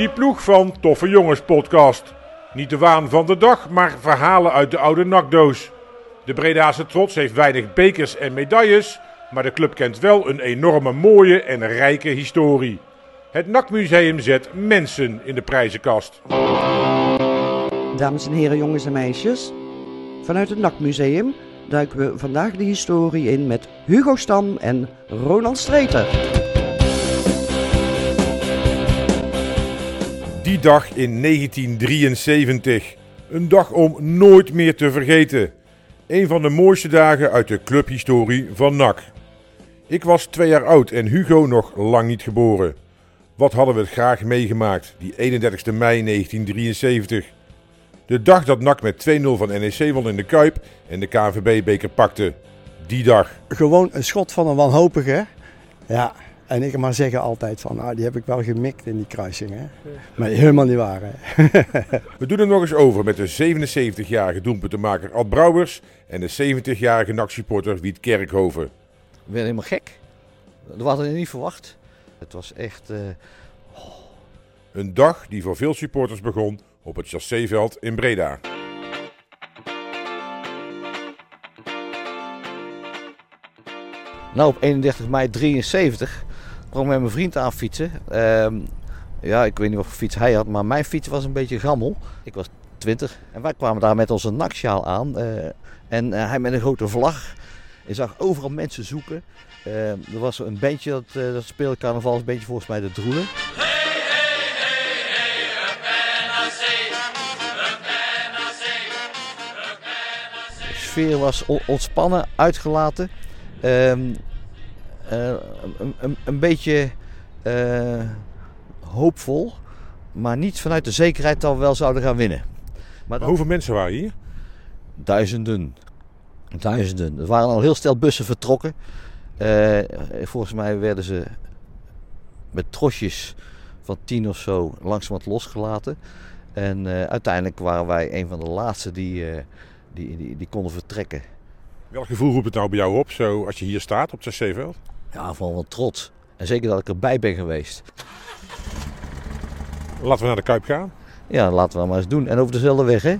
Die ploeg van Toffe Jongens podcast. Niet de waan van de dag, maar verhalen uit de oude nakdoos. De Bredaanse trots heeft weinig bekers en medailles, maar de club kent wel een enorme mooie en rijke historie. Het Nakmuseum zet mensen in de prijzenkast. Dames en heren, jongens en meisjes. Vanuit het NAC-museum duiken we vandaag de historie in met Hugo Stam en Ronald Streeter. Dag in 1973. Een dag om nooit meer te vergeten. Een van de mooiste dagen uit de clubhistorie van NAC. Ik was twee jaar oud en Hugo nog lang niet geboren. Wat hadden we het graag meegemaakt, die 31 mei 1973. De dag dat NAC met 2-0 van NEC won in de Kuip en de KNVB-beker pakte. Die dag. Gewoon een schot van een wanhopige. Ja, en ik maar zeggen altijd van, nou, die heb ik wel gemikt in die kruising. Hè? Maar helemaal niet waar. Hè? We doen het nog eens over met de 77-jarige doelpuntenmaker Ad Brouwers en de 70-jarige NAC-supporter Wiet Kerkhoven. Ik ben helemaal gek. Dat hadden we niet verwacht. Het was echt... eh, Een dag die voor veel supporters begon op het chasséveld in Breda. Nou, op 31 mei 73 kwam ik met mijn vriend aan fietsen. Ehm, ja, ik weet niet wat voor fiets hij had, maar mijn fiets was een beetje gammel. Ik was 20 en wij kwamen daar met onze naksjaal aan. eh, en eh, hij met een grote vlag. Je zag overal mensen zoeken. Ehm, er was een bandje dat, eh, dat speelde carnavalsbandje, volgens mij de Droelen. De sfeer was on- ontspannen, uitgelaten. Ehm, eh, een, een, een beetje eh, hoopvol, maar niet vanuit de zekerheid dat we wel zouden gaan winnen. Maar dat- Hoeveel mensen waren hier? duizenden. Duizenden. Er waren al heel snel bussen vertrokken. Eh, volgens mij werden ze met trosjes van tien of zo langzamerhand losgelaten. En eh, uiteindelijk waren wij een van de laatste die, eh, die, die, die konden vertrekken. Welk gevoel roept het nou bij jou op, zo als je hier staat op het chasséveld? Ja, vooral wel trots. En zeker dat ik erbij ben geweest. Laten we naar de Kuip gaan. Ja, laten we dat maar eens doen. En over dezelfde weg, hè?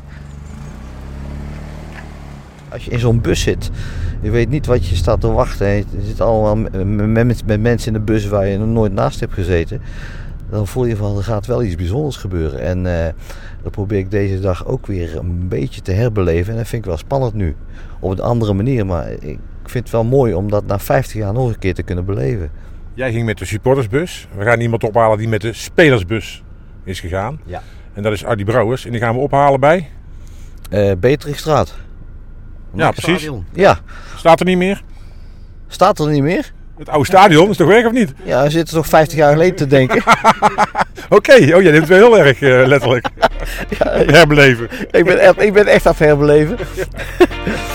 Als je in zo'n bus zit, je weet niet wat je staat te wachten. hè. Je zit allemaal met, met, mensen in de bus waar je nog nooit naast hebt gezeten. Dan voel je van, er gaat wel iets bijzonders gebeuren. En eh, dat probeer ik deze dag ook weer een beetje te herbeleven. En dat vind ik wel spannend nu. Op een andere manier, maar ik vind het wel mooi om dat na 50 jaar nog een keer te kunnen beleven. Jij ging met de supportersbus. We gaan iemand ophalen die met de spelersbus is gegaan. Ja. En dat is Ardy Brouwers. En die gaan we ophalen bij. Eh Beatrixstraat. Ja, precies. Stadion. Ja, Staat er niet meer? staat er niet meer? Het oude stadion is toch weg of niet? Ja, we zitten toch 50 jaar geleden te denken. Oké, oh jij neemt het wel heel erg eh, letterlijk. Herbeleven. ik, ben echt, ik ben echt aan het herbeleven.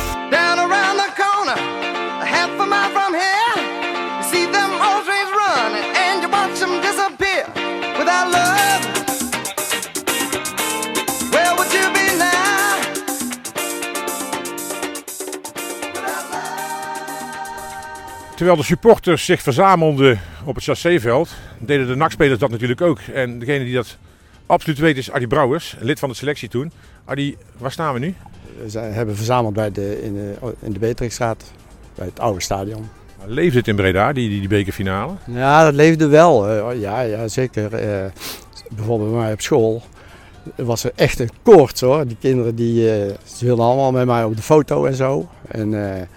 Terwijl de supporters zich verzamelden op het chasséveld, deden de NAC-spelers dat natuurlijk ook. En degene die dat absoluut weet is Ardy Brouwers, lid van de selectie toen. Ardy, waar staan we nu? We hebben verzameld bij de, in de, in de Beatrixstraat, bij het oude stadion. Leefde het in Breda, die, die, die bekerfinale? Ja, dat leefde wel. eh, ja, ja, zeker. eh, bijvoorbeeld bij mij op school was er echt een koorts hoor. Die kinderen die, eh, ze wilden allemaal met mij op de foto en zo. En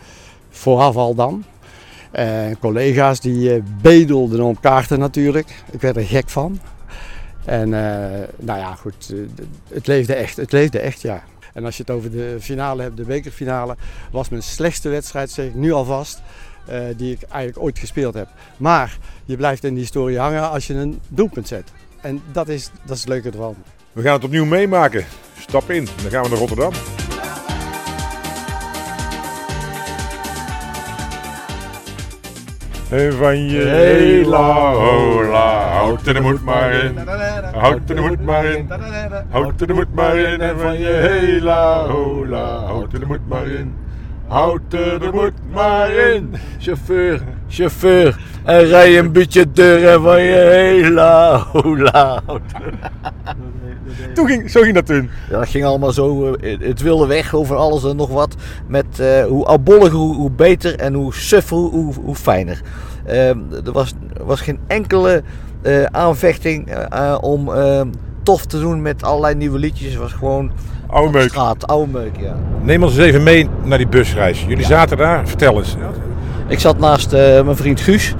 vooraf al dan. En collega's die eh, bedelden om kaarten natuurlijk. Ik werd er gek van. En eh, nou ja, goed. eh, het leefde echt. Het leefde echt, ja. En als je het over de finale hebt, de bekerfinale, was mijn slechtste wedstrijd, zeg ik nu alvast, eh, die ik eigenlijk ooit gespeeld heb. Maar je blijft in die historie hangen als je een doelpunt zet. En dat is, dat is het leuke ervan. We gaan het opnieuw meemaken. Stap in, dan gaan we naar Rotterdam. En van je hela hola, houd er de moed maar in. Houd er de moed maar in. Houd er de moed maar in. En van je hela hola, houd er de moed maar in. Houd er de moed maar in. Chauffeur, chauffeur, en rij een beetje deur en van je heel lauw. Toen ging, zo ging dat toen. Ja, dat ging allemaal zo, eh, het wilde weg over alles en nog wat. Met eh, hoe oudbolliger, hoe, hoe beter en hoe suffer, hoe, hoe fijner. Ehm, er was, was geen enkele eh, aanvechting om ehm, tof te doen met allerlei nieuwe liedjes. Het was gewoon Oude meuk. straat, oude meuk, ja. Neem ons eens even mee naar die busreis. Jullie zaten daar, vertel eens. Ik zat naast eh, mijn vriend Guus.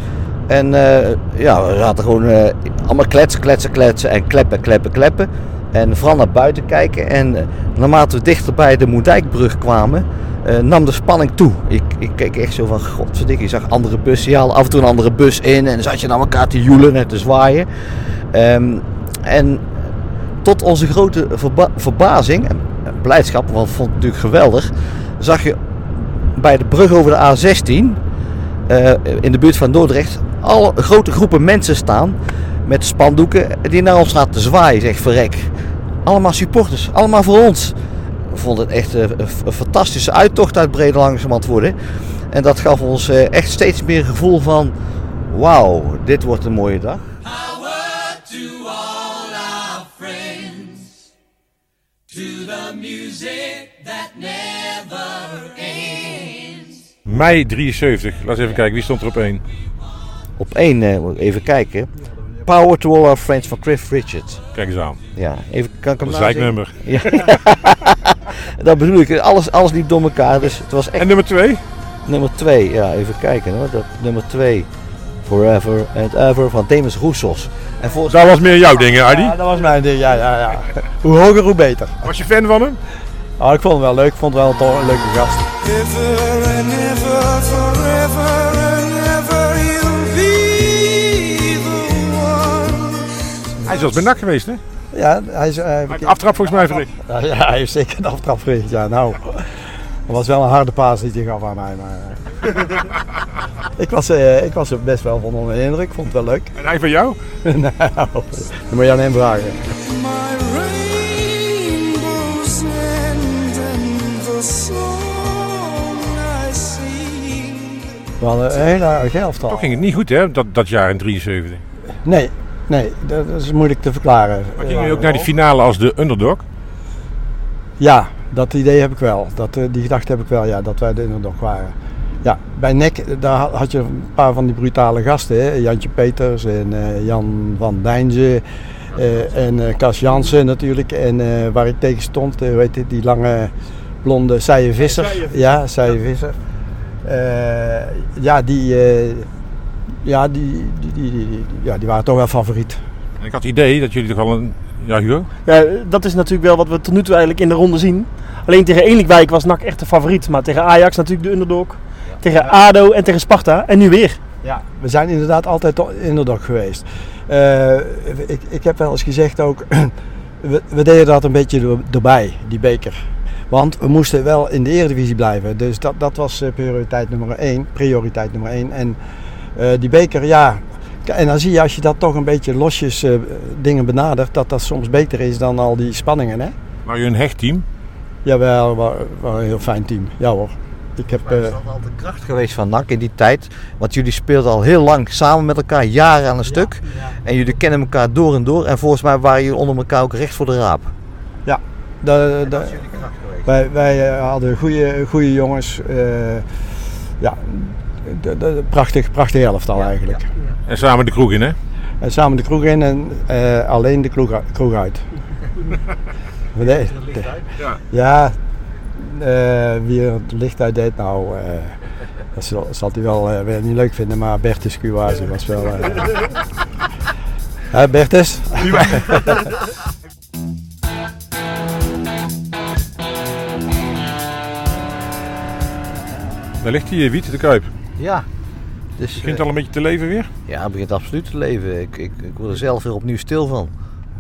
En eh, ja, we zaten gewoon eh, allemaal kletsen, kletsen, kletsen en kleppen, kleppen, kleppen. En vooral naar buiten kijken. En naarmate we dichter bij de Moerdijkbrug kwamen, nam de spanning toe. Ik, ik keek echt zo van, godverdikke, je zag andere bussen. Je af en toe een andere bus in en dan zat je naar elkaar te joelen en te zwaaien. Ehm, en tot onze grote verba- verbazing en blijdschap, want vond het natuurlijk geweldig, zag je bij de brug over de A16 eh, in de buurt van Dordrecht al grote groepen mensen staan met spandoeken die naar ons zaten te zwaaien. Zeg verrek. Allemaal supporters, allemaal voor ons. Ik vond het echt eh, een, fantastische uittocht uit Brede langzamerhand worden. En dat gaf ons eh, echt steeds meer gevoel van wauw, dit wordt een mooie dag. To all our friends, to the music that never. Mei 73. Laat eens even kijken, wie stond er op één? Op één, eh, even kijken. Power to all our friends van Cliff Richard. Kijk eens aan. Ja, even kan ik hem Dat is wijknummer. Ja. dat bedoel ik. Alles, alles liep door elkaar. Dus het was echt En nummer twee? nummer 2. Ja, even kijken hoor. Dat, nummer 2. Forever and Ever van Demis Roussos. En volgens Dat was meer jouw dingen, Adi. Ja, dat was mijn ding. Ja, ja, ja. Hoe hoger, hoe beter. Was je fan van hem? Oh, ik vond het wel leuk. Ik vond het wel een, to- een leuke gast. Ever and ever, forever and ever, he'll be the one. Hij is bij NAC geweest, hè? Ja, hij is... eh, Hij heeft aftrap volgens mij verricht. Ja, ja, hij heeft zeker een aftrap verricht. Ja, nou. Dat was wel een harde paas die hij gaf aan mij. Maar, eh. ik, was, eh, ik was er best wel van onder de indruk. Ik vond het wel leuk. En hij van jou? nou, dat moet je aan hem vragen. We hadden een hele aardig elftal. Toch ging het niet goed, hè? Dat, dat jaar in 73. Nee, nee, dat is moeilijk te verklaren. Maar ging je ook naar die finale als de underdog? Ja, dat idee heb ik wel. Dat, eh, die gedachte heb ik wel, ja, dat wij de underdog waren. Ja, bij NEC daar had- je een paar van die brutale gasten. Hè? Jantje Peters en eh, Jan van Dijnzen. eh, en eh Cas Jansen natuurlijk. En eh, waar ik tegen stond, eh, heet het, die lange blonde Seijen Visser. Ja, Seijen Visser. Eh, ja, die, eh, ja, die, die, die, die, die- ja, die waren toch wel favoriet. En ik had het idee dat jullie toch al een... Ja, Hugo? Ja, dat is natuurlijk wel wat we tot nu toe eigenlijk in de ronde zien. Alleen tegen Eenlijkwijk was NAC echt de favoriet. Maar tegen Ajax natuurlijk de underdog. Tegen ADO en tegen Sparta. En nu weer. Ja, we zijn inderdaad altijd to- underdog geweest. Eh, ik, ik heb wel eens gezegd ook, we, we deden dat een beetje erbij, die beker. Want we moesten wel in de eredivisie blijven. Dus dat, dat was eh, prioriteit nummer één. Prioriteit nummer één. En eh, die beker, ja. En dan zie je als je dat toch een beetje losjes eh, dingen benadert, dat dat soms beter is dan al die spanningen. Hè? Waren jullie een hecht team? Jawel, we waren een heel fijn team. Ja hoor. Ik heb, Het eh, is altijd de kracht geweest van NAC in die tijd. Want jullie speelden al heel lang samen met elkaar, jaren aan een stuk. En jullie kennen elkaar door en door. En volgens mij waren jullie onder elkaar ook recht voor de raap. Wij, wij eh, hadden goede, goede jongens. eh, ja, de, de, prachtig, prachtig elftal eigenlijk. En samen de kroeg in, hè? En samen de kroeg in en eh, alleen de kroeg, kroeg uit. Nee, de- ja, eh, wie er het licht uit deed, nou, eh, dat zal, zal hij wel weer niet leuk vinden, maar Bertus Cuwazi was wel... eh Hè, Bertus? Daar ligt die wiet, de kuip. Ja. Dus, Begint eh, al een beetje te leven weer? ja, het begint absoluut te leven. Ik, ik, ik word er zelf weer opnieuw stil van.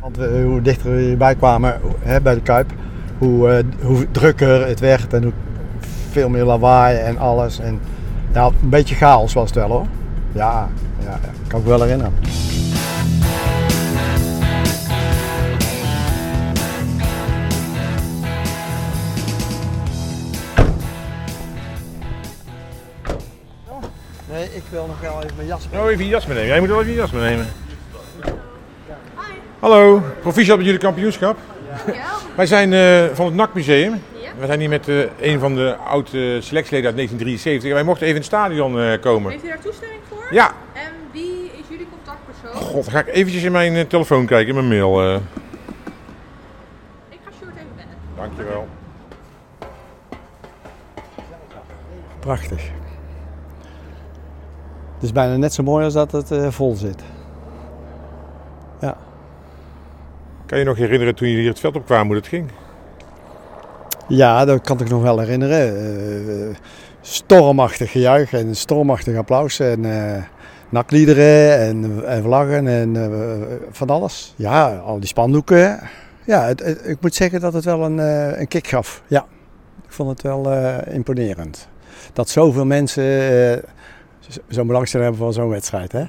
Want we, hoe dichter we hierbij kwamen hè, bij de Kuip, hoe, eh, hoe drukker het werd en hoe veel meer lawaai en alles. En, ja, een beetje chaos was het wel hoor. Ja, ja, ja, kan ik wel herinneren. Nee, ik wil nog wel even mijn jas Oh, even je jas meenemen. Jij moet wel even je jas meenemen. Hallo, proficiat met jullie kampioenschap. Wij zijn eh, van het NAC Museum. We zijn hier met eh, een van de oude selectieleden uit 1973. En wij mochten even in het stadion eh, komen. Heeft u daar toestemming voor? Ja, En wie is jullie contactpersoon? god, dan ga ik eventjes in mijn telefoon kijken, in mijn mail. eh. Ik ga Sjoerd even bellen. Dankjewel. Prachtig. Het is bijna net zo mooi als dat het eh, vol zit. Kan je nog herinneren toen jullie hier het veld op kwamen hoe het ging? Ja, dat kan ik nog wel herinneren. Eh, stormachtig gejuich en stormachtig applaus en eh nakliederen en, en vlaggen en van alles. Ja, al die spandoeken. Ja, het, het- ik moet zeggen dat het wel een, eh, een kick gaf. Ja, ik vond het wel imponerend. Dat zoveel mensen zo'n belangstelling hebben voor zo'n wedstrijd. Hè?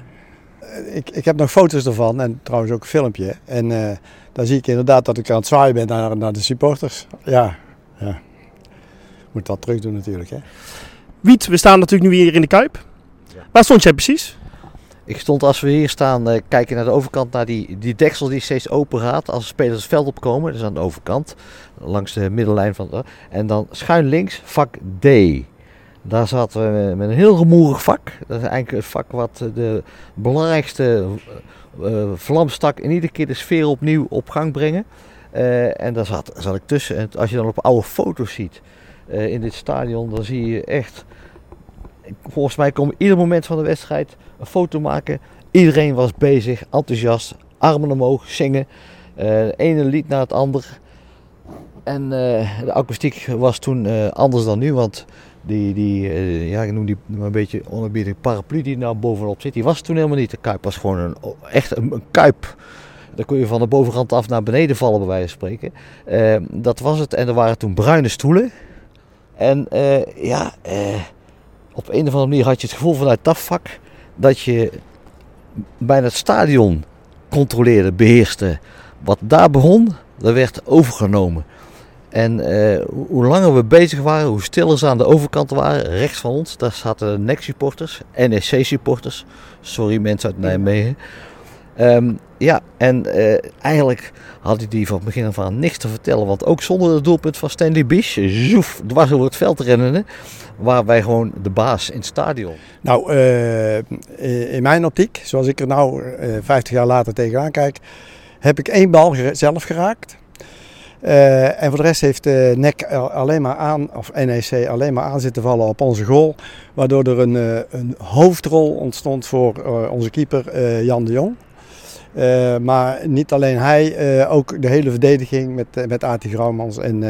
Eh, Ik, ik heb nog foto's ervan en trouwens ook een filmpje. En eh, dan zie ik inderdaad dat ik aan het zwaaien ben naar, naar de supporters. Ja, ja. Moet dat terug doen natuurlijk. Hè? Wiet, we staan natuurlijk nu hier in de Kuip. Waar stond jij precies? Ik stond als we hier staan, eh, kijken naar de overkant, naar die, die deksel die steeds open gaat als spelers het veld opkomen. Dat is aan de overkant, langs de middellijn van. de- en dan schuin links, vak D. Daar zaten we met een heel rumoerig vak. Dat is eigenlijk het vak wat de belangrijkste eh, eh, vlam stak en iedere keer de sfeer opnieuw op gang brengen. Eh, en daar zat, zat ik tussen. En als je dan op oude foto's ziet eh, in dit stadion, dan zie je echt. Volgens mij komen ieder moment van de wedstrijd een foto maken. Iedereen was bezig, enthousiast, armen omhoog, zingen. Eh de ene lied naar het ander. En eh, de akoestiek was toen eh, anders dan nu, want die, die eh, ja, ik noem die een beetje onerbiedig paraplu die nou bovenop zit, die was toen helemaal niet. De kuip was gewoon een, echt een, kuip. Daar kon je van de bovenkant af naar beneden vallen, bij wijze van spreken. Eh, dat was het. En er waren toen bruine stoelen. En eh, ja, op een of andere manier had je het gevoel vanuit dat vak dat je bijna het stadion controleerde, beheerste. Wat daar begon, dat werd overgenomen. En eh, hoe- langer we bezig waren, hoe stiller ze aan de overkant waren, rechts van ons, daar zaten NEC-supporters, NEC-supporters. Sorry mensen uit Nijmegen. Ehm, ja, en eh, eigenlijk had ik die van begin af aan niks te vertellen. Want ook zonder het doelpunt van Stanley Bish, zoef, dwars over het veld rennen, waren wij gewoon de baas in het stadion. Nou, eh, in mijn optiek, zoals ik er nou eh 50 jaar later tegenaan kijk, heb ik één bal zelf geraakt. Eh, en voor de rest heeft eh NEC al- alleen maar aan, of NEC alleen maar aan zitten vallen op onze goal. Waardoor er een, eh, een hoofdrol ontstond voor onze keeper Jan de Jong. Maar niet alleen hij, ook de hele verdediging met, met Ati Grauwmans en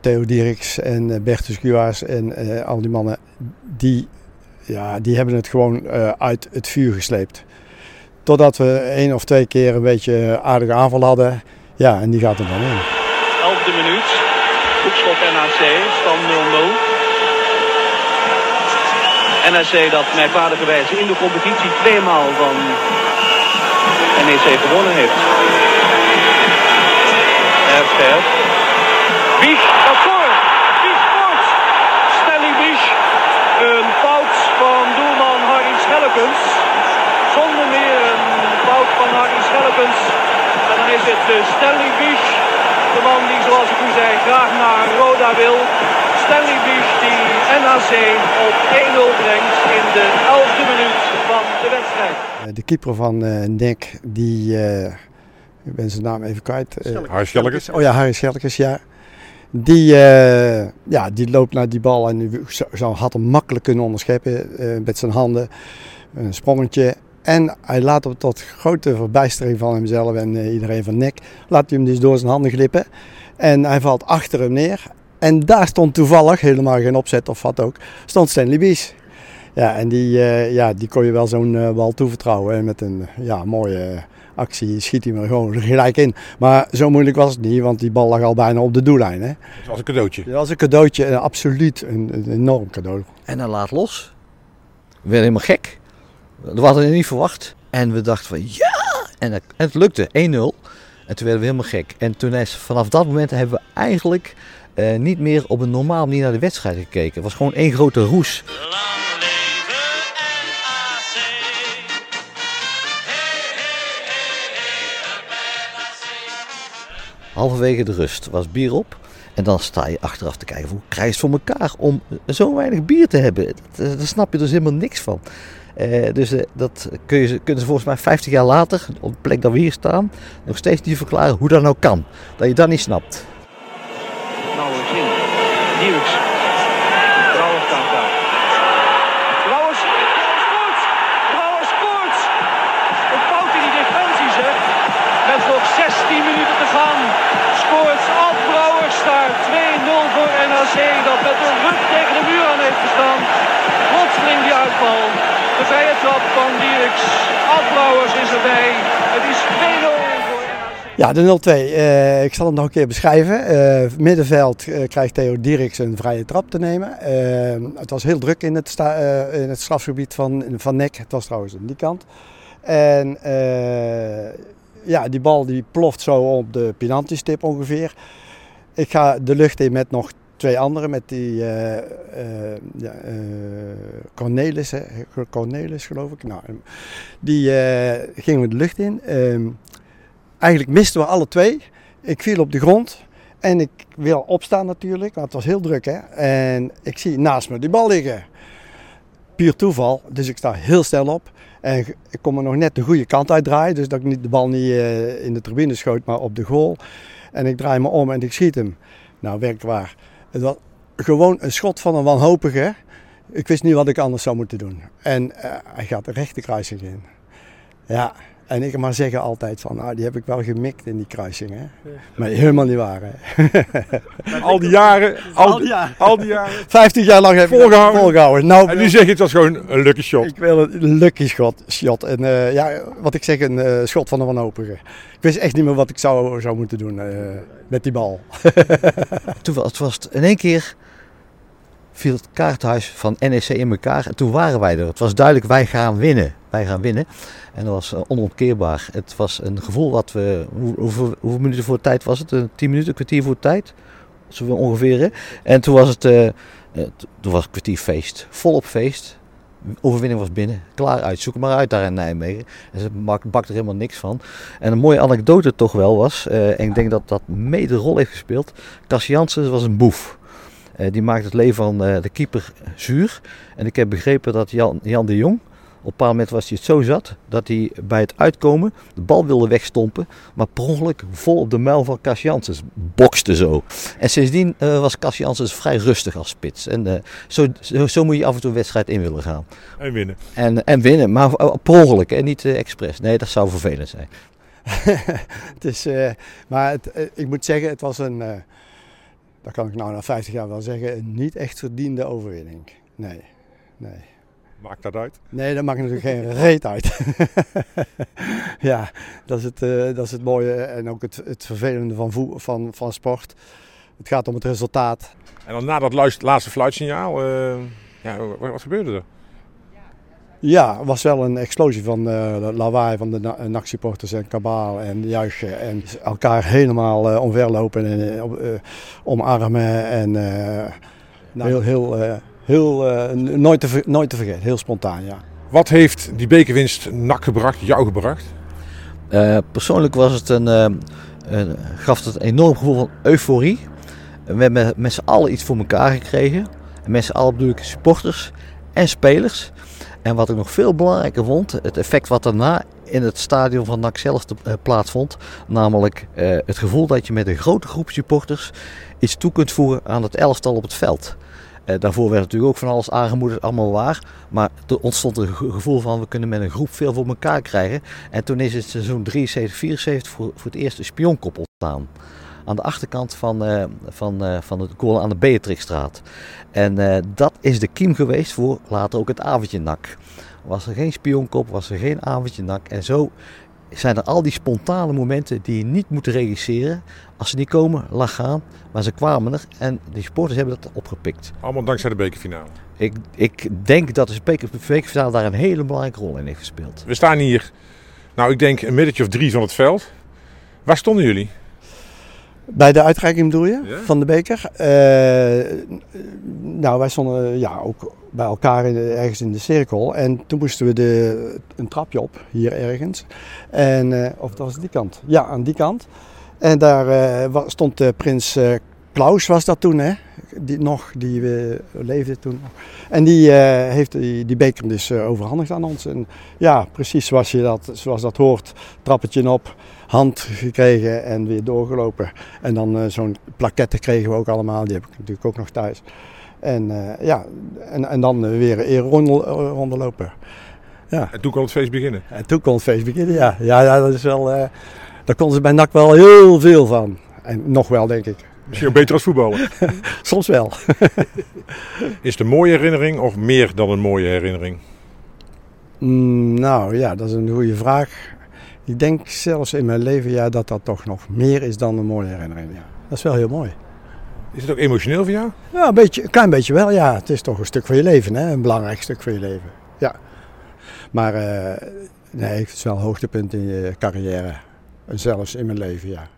Theo Dieriks en Bertus Guaars en al die mannen. Die, ja, die hebben het gewoon uit het vuur gesleept. Totdat we één of twee keer een beetje aardige aanval hadden. Ja, en die gaat er dan in. 11e minuut. Hoekschop NAC, stand 0-0. NAC dat merkwaardige wijze in de competitie tweemaal van NEC gewonnen heeft. Scherp. Bies, dat scoort! Bies scoort! Stanley Bies. Een fout van doelman Harry Schellekens. Zonder meer een fout van Harry Schellekens. Is het eh, Stanley Bies, de man die zoals ik u zei graag naar Roda wil. Stanley Bies die NAC op 1-0 brengt in de 11e minuut van de wedstrijd. Eh, De keeper van eh NEC, die, eh, ik ben zijn naam even kwijt. eh, Harry Schellekes. Oh ja, Harry Schelkes, ja. Die, eh, ja, die loopt naar die bal en zou, zou- had hem makkelijk kunnen onderscheppen eh, met zijn handen. Een sprongetje. En hij laat hem tot grote verbijstering van hemzelf en eh, iedereen van nek. Laat hij hem dus door zijn handen glippen. En hij valt achter hem neer. En daar stond toevallig, helemaal geen opzet of wat ook, stond Stanley Bies. Ja, en die, eh, ja, die kon je wel zo'n eh, bal toevertrouwen. En met een ja, mooie eh, actie schiet hij hem er gewoon gelijk in. Maar zo moeilijk was het niet, want die bal lag al bijna op de doellijn. Hè? Dat was een cadeautje. Dat was een cadeautje, eh, absoluut een, een enorm cadeau. En hij laat los. We werden helemaal gek. Dat hadden we niet verwacht. En we dachten van ja! En, het lukte, 1-0. En toen werden we helemaal gek. En toen is, vanaf dat moment hebben we eigenlijk eh, niet meer op een normaal manier naar de wedstrijd gekeken. Het was gewoon één grote roes. Halverwege de rust was bier op. En dan sta je achteraf te kijken hoe krijg je het voor elkaar om zo weinig bier te hebben. Daar snap je dus helemaal niks van. Eh, dus eh, dat kun je, kunnen ze volgens mij 50 jaar later, op de plek dat we hier staan, nog steeds niet verklaren hoe dat nou kan. Dat je dat niet snapt. Trouwens in. Dierks. Trouwens staat daar. Trouwens. Scoort. Trouwens scoort. Een fout in die defensie zeg. Met nog 16 minuten te gaan. Scoort Ad Brouwers daar. 2-0 voor NAC. Dat met de rug tegen de muur aan heeft gestaan. Plotseling die uitval. De vrije trap van Dierks. Ad Brouwers is erbij. Het is 2-0 voor. Ja, de 0-2. Eh, ik zal hem nog een keer beschrijven. Eh, middenveld eh, krijgt Theo Dirks een vrije trap te nemen. Het was heel druk in het, in het strafgebied van, van Nek. Het was trouwens aan die kant. En ja, die bal die ploft zo op de penaltystip ongeveer. Ik ga de lucht in met nog twee anderen. Met die eh, Cornelis? Cornelis geloof ik. Nou, die eh, gingen we de lucht in. Ehm, Eigenlijk misten we alle twee. Ik viel op de grond en ik wil opstaan natuurlijk, want het was heel druk. Hè? En ik zie naast me die bal liggen. Puur toeval, dus ik sta heel snel op. En ik kon me nog net de goede kant uitdraaien, dus dat ik niet, de bal niet in de tribune schoot, maar op de goal. En ik draai me om en ik schiet hem. Nou, werkelijk waar. Het was gewoon een schot van een wanhopige. Ik wist niet wat ik anders zou moeten doen. En eh, hij gaat de kruising in. Ja, en ik maar zeggen altijd van, nou, die heb ik wel gemikt in die kruising. Hè? Maar helemaal niet waar. Hè? Al die jaren, al, Al die al die jaren. 50 jaar lang heb ik Volgehouden. volgehouden. Nou, En nu zeg je het was gewoon een lucky shot. ik wil een lucky shot. shot. En eh, ja, wat ik zeg, een eh, schot van een wanhopige. Ik wist echt niet meer wat ik zou, zou moeten doen eh, met die bal. Toen was het was het in één keer viel het kaarthuis van NEC in elkaar en toen waren wij er. Het was duidelijk, wij gaan winnen. Wij gaan winnen. En dat was eh, onomkeerbaar. Het was een gevoel wat we... Hoe, hoeveel, hoeveel minuten voor tijd was het? Een tien minuten, een kwartier voor tijd? Zo ongeveer. En toen was het... eh, eh, toen was het kwartier feest. Volop feest. Overwinning was binnen. Klaar uit. Zoek maar uit daar in Nijmegen. En ze bak- bakt er helemaal niks van. En een mooie anekdote toch wel was... eh, en ik denk dat dat mede rol heeft gespeeld... Cas Jansen was een boef. Eh, die maakt het leven van eh, de keeper zuur. En ik heb begrepen dat Jan, Jan de Jong, op een bepaald moment was hij het zo zat, dat hij bij het uitkomen de bal wilde wegstompen, maar per ongeluk vol op de muil van Cas Janssens bokste zo. En sindsdien eh, was Cas Janssens vrij rustig als spits. En zo, zo, zo moet je af en toe een wedstrijd in willen gaan. En winnen. En, en winnen, maar per ongeluk en niet eh, expres. Nee, dat zou vervelend zijn. het is, maar het, ik moet zeggen, het was een, dat kan ik nou na 50 jaar wel zeggen, een niet echt verdiende overwinning. Nee, nee. Maakt dat uit? Nee, dat maakt natuurlijk geen reet uit. ja, dat is, het, eh, dat is het mooie en ook het, het vervelende van, van, van sport. Het gaat om het resultaat. En dan na dat laatste fluitsignaal, eh, ja, wat, wat gebeurde er? Ja, was wel een explosie van eh de lawaai van de Na- NAC-supporters en kabaal en juichen. En elkaar helemaal eh, omverlopen en eh, op- eh, omarmen. En eh, heel, heel, eh, heel eh, nooit, te, nooit te vergeten, heel spontaan, ja. Wat heeft die bekerwinst NAC gebracht, jou gebracht? Eh, persoonlijk was het een, eh, een- gaf het een enorm gevoel van euforie. We hebben met z'n allen iets voor elkaar gekregen. En met z'n allen bedoel ik supporters en spelers. En wat ik nog veel belangrijker vond, het effect wat daarna in het stadion van NAC zelf eh, plaatsvond. Namelijk eh, het gevoel dat je met een grote groep supporters iets toe kunt voegen aan het elftal op het veld. Eh, daarvoor werd natuurlijk ook van alles aangemoedigd, allemaal waar. Maar er ontstond een ge- gevoel van we kunnen met een groep veel voor elkaar krijgen. En toen is het seizoen 73, 74 voor, voor het eerst een spionkop ontstaan. Aan de achterkant van, eh, van, eh, van het goal aan de Beatrixstraat. En eh, dat is de kiem geweest voor later ook het avondje nak. Was er geen spionkop, was er geen avondje nak. En zo zijn er al die spontane momenten die je niet moet regisseren. Als ze niet komen, laat gaan. Maar ze kwamen er en die sporters hebben dat opgepikt. Allemaal dankzij de bekerfinale. Ik, ik denk dat de bekerfinale daar een hele belangrijke rol in heeft gespeeld. We staan hier, nou ik denk een middetje of drie van het veld. Waar stonden jullie? Bij de uitreiking bedoel je, Ja. van de beker? Eh, nou, wij stonden ja, ook bij elkaar in de- ergens in de cirkel. En toen moesten we de, een trapje op, hier ergens. En, eh, of dat was die kant? Ja, aan die kant. En daar eh, stond prins Klaus, was dat toen, hè? Die nog, die leefde toen. En die eh, heeft die, die beker dus eh, overhandigd aan ons. En ja, precies zoals, je dat, zoals dat hoort, trappetje op, hand gekregen en weer doorgelopen. En dan eh, zo'n plaquette kregen we ook allemaal, die heb ik natuurlijk ook nog thuis. En ja, en, en dan weer een ereronde eh, ronde lopen. Ja. En toen kon het feest beginnen. En toen kon het feest beginnen, ja. Ja, ja dat is wel, daar konden ze bij NAC wel heel veel van. En nog wel, denk ik. Misschien ook beter als voetballer. Soms wel. Is het een mooie herinnering of meer dan een mooie herinnering? Mm, nou ja, dat is een goede vraag. Ik denk zelfs in mijn leven ja, dat dat toch nog meer is dan een mooie herinnering. Ja. Dat is wel heel mooi. Is het ook emotioneel voor jou? Ja, een, beetje, een klein beetje wel, ja. Het is toch een stuk van je leven, hè? een belangrijk stuk van je leven. Ja. Maar eh, nee, het is wel een hoogtepunt in je carrière. En zelfs in mijn leven, ja.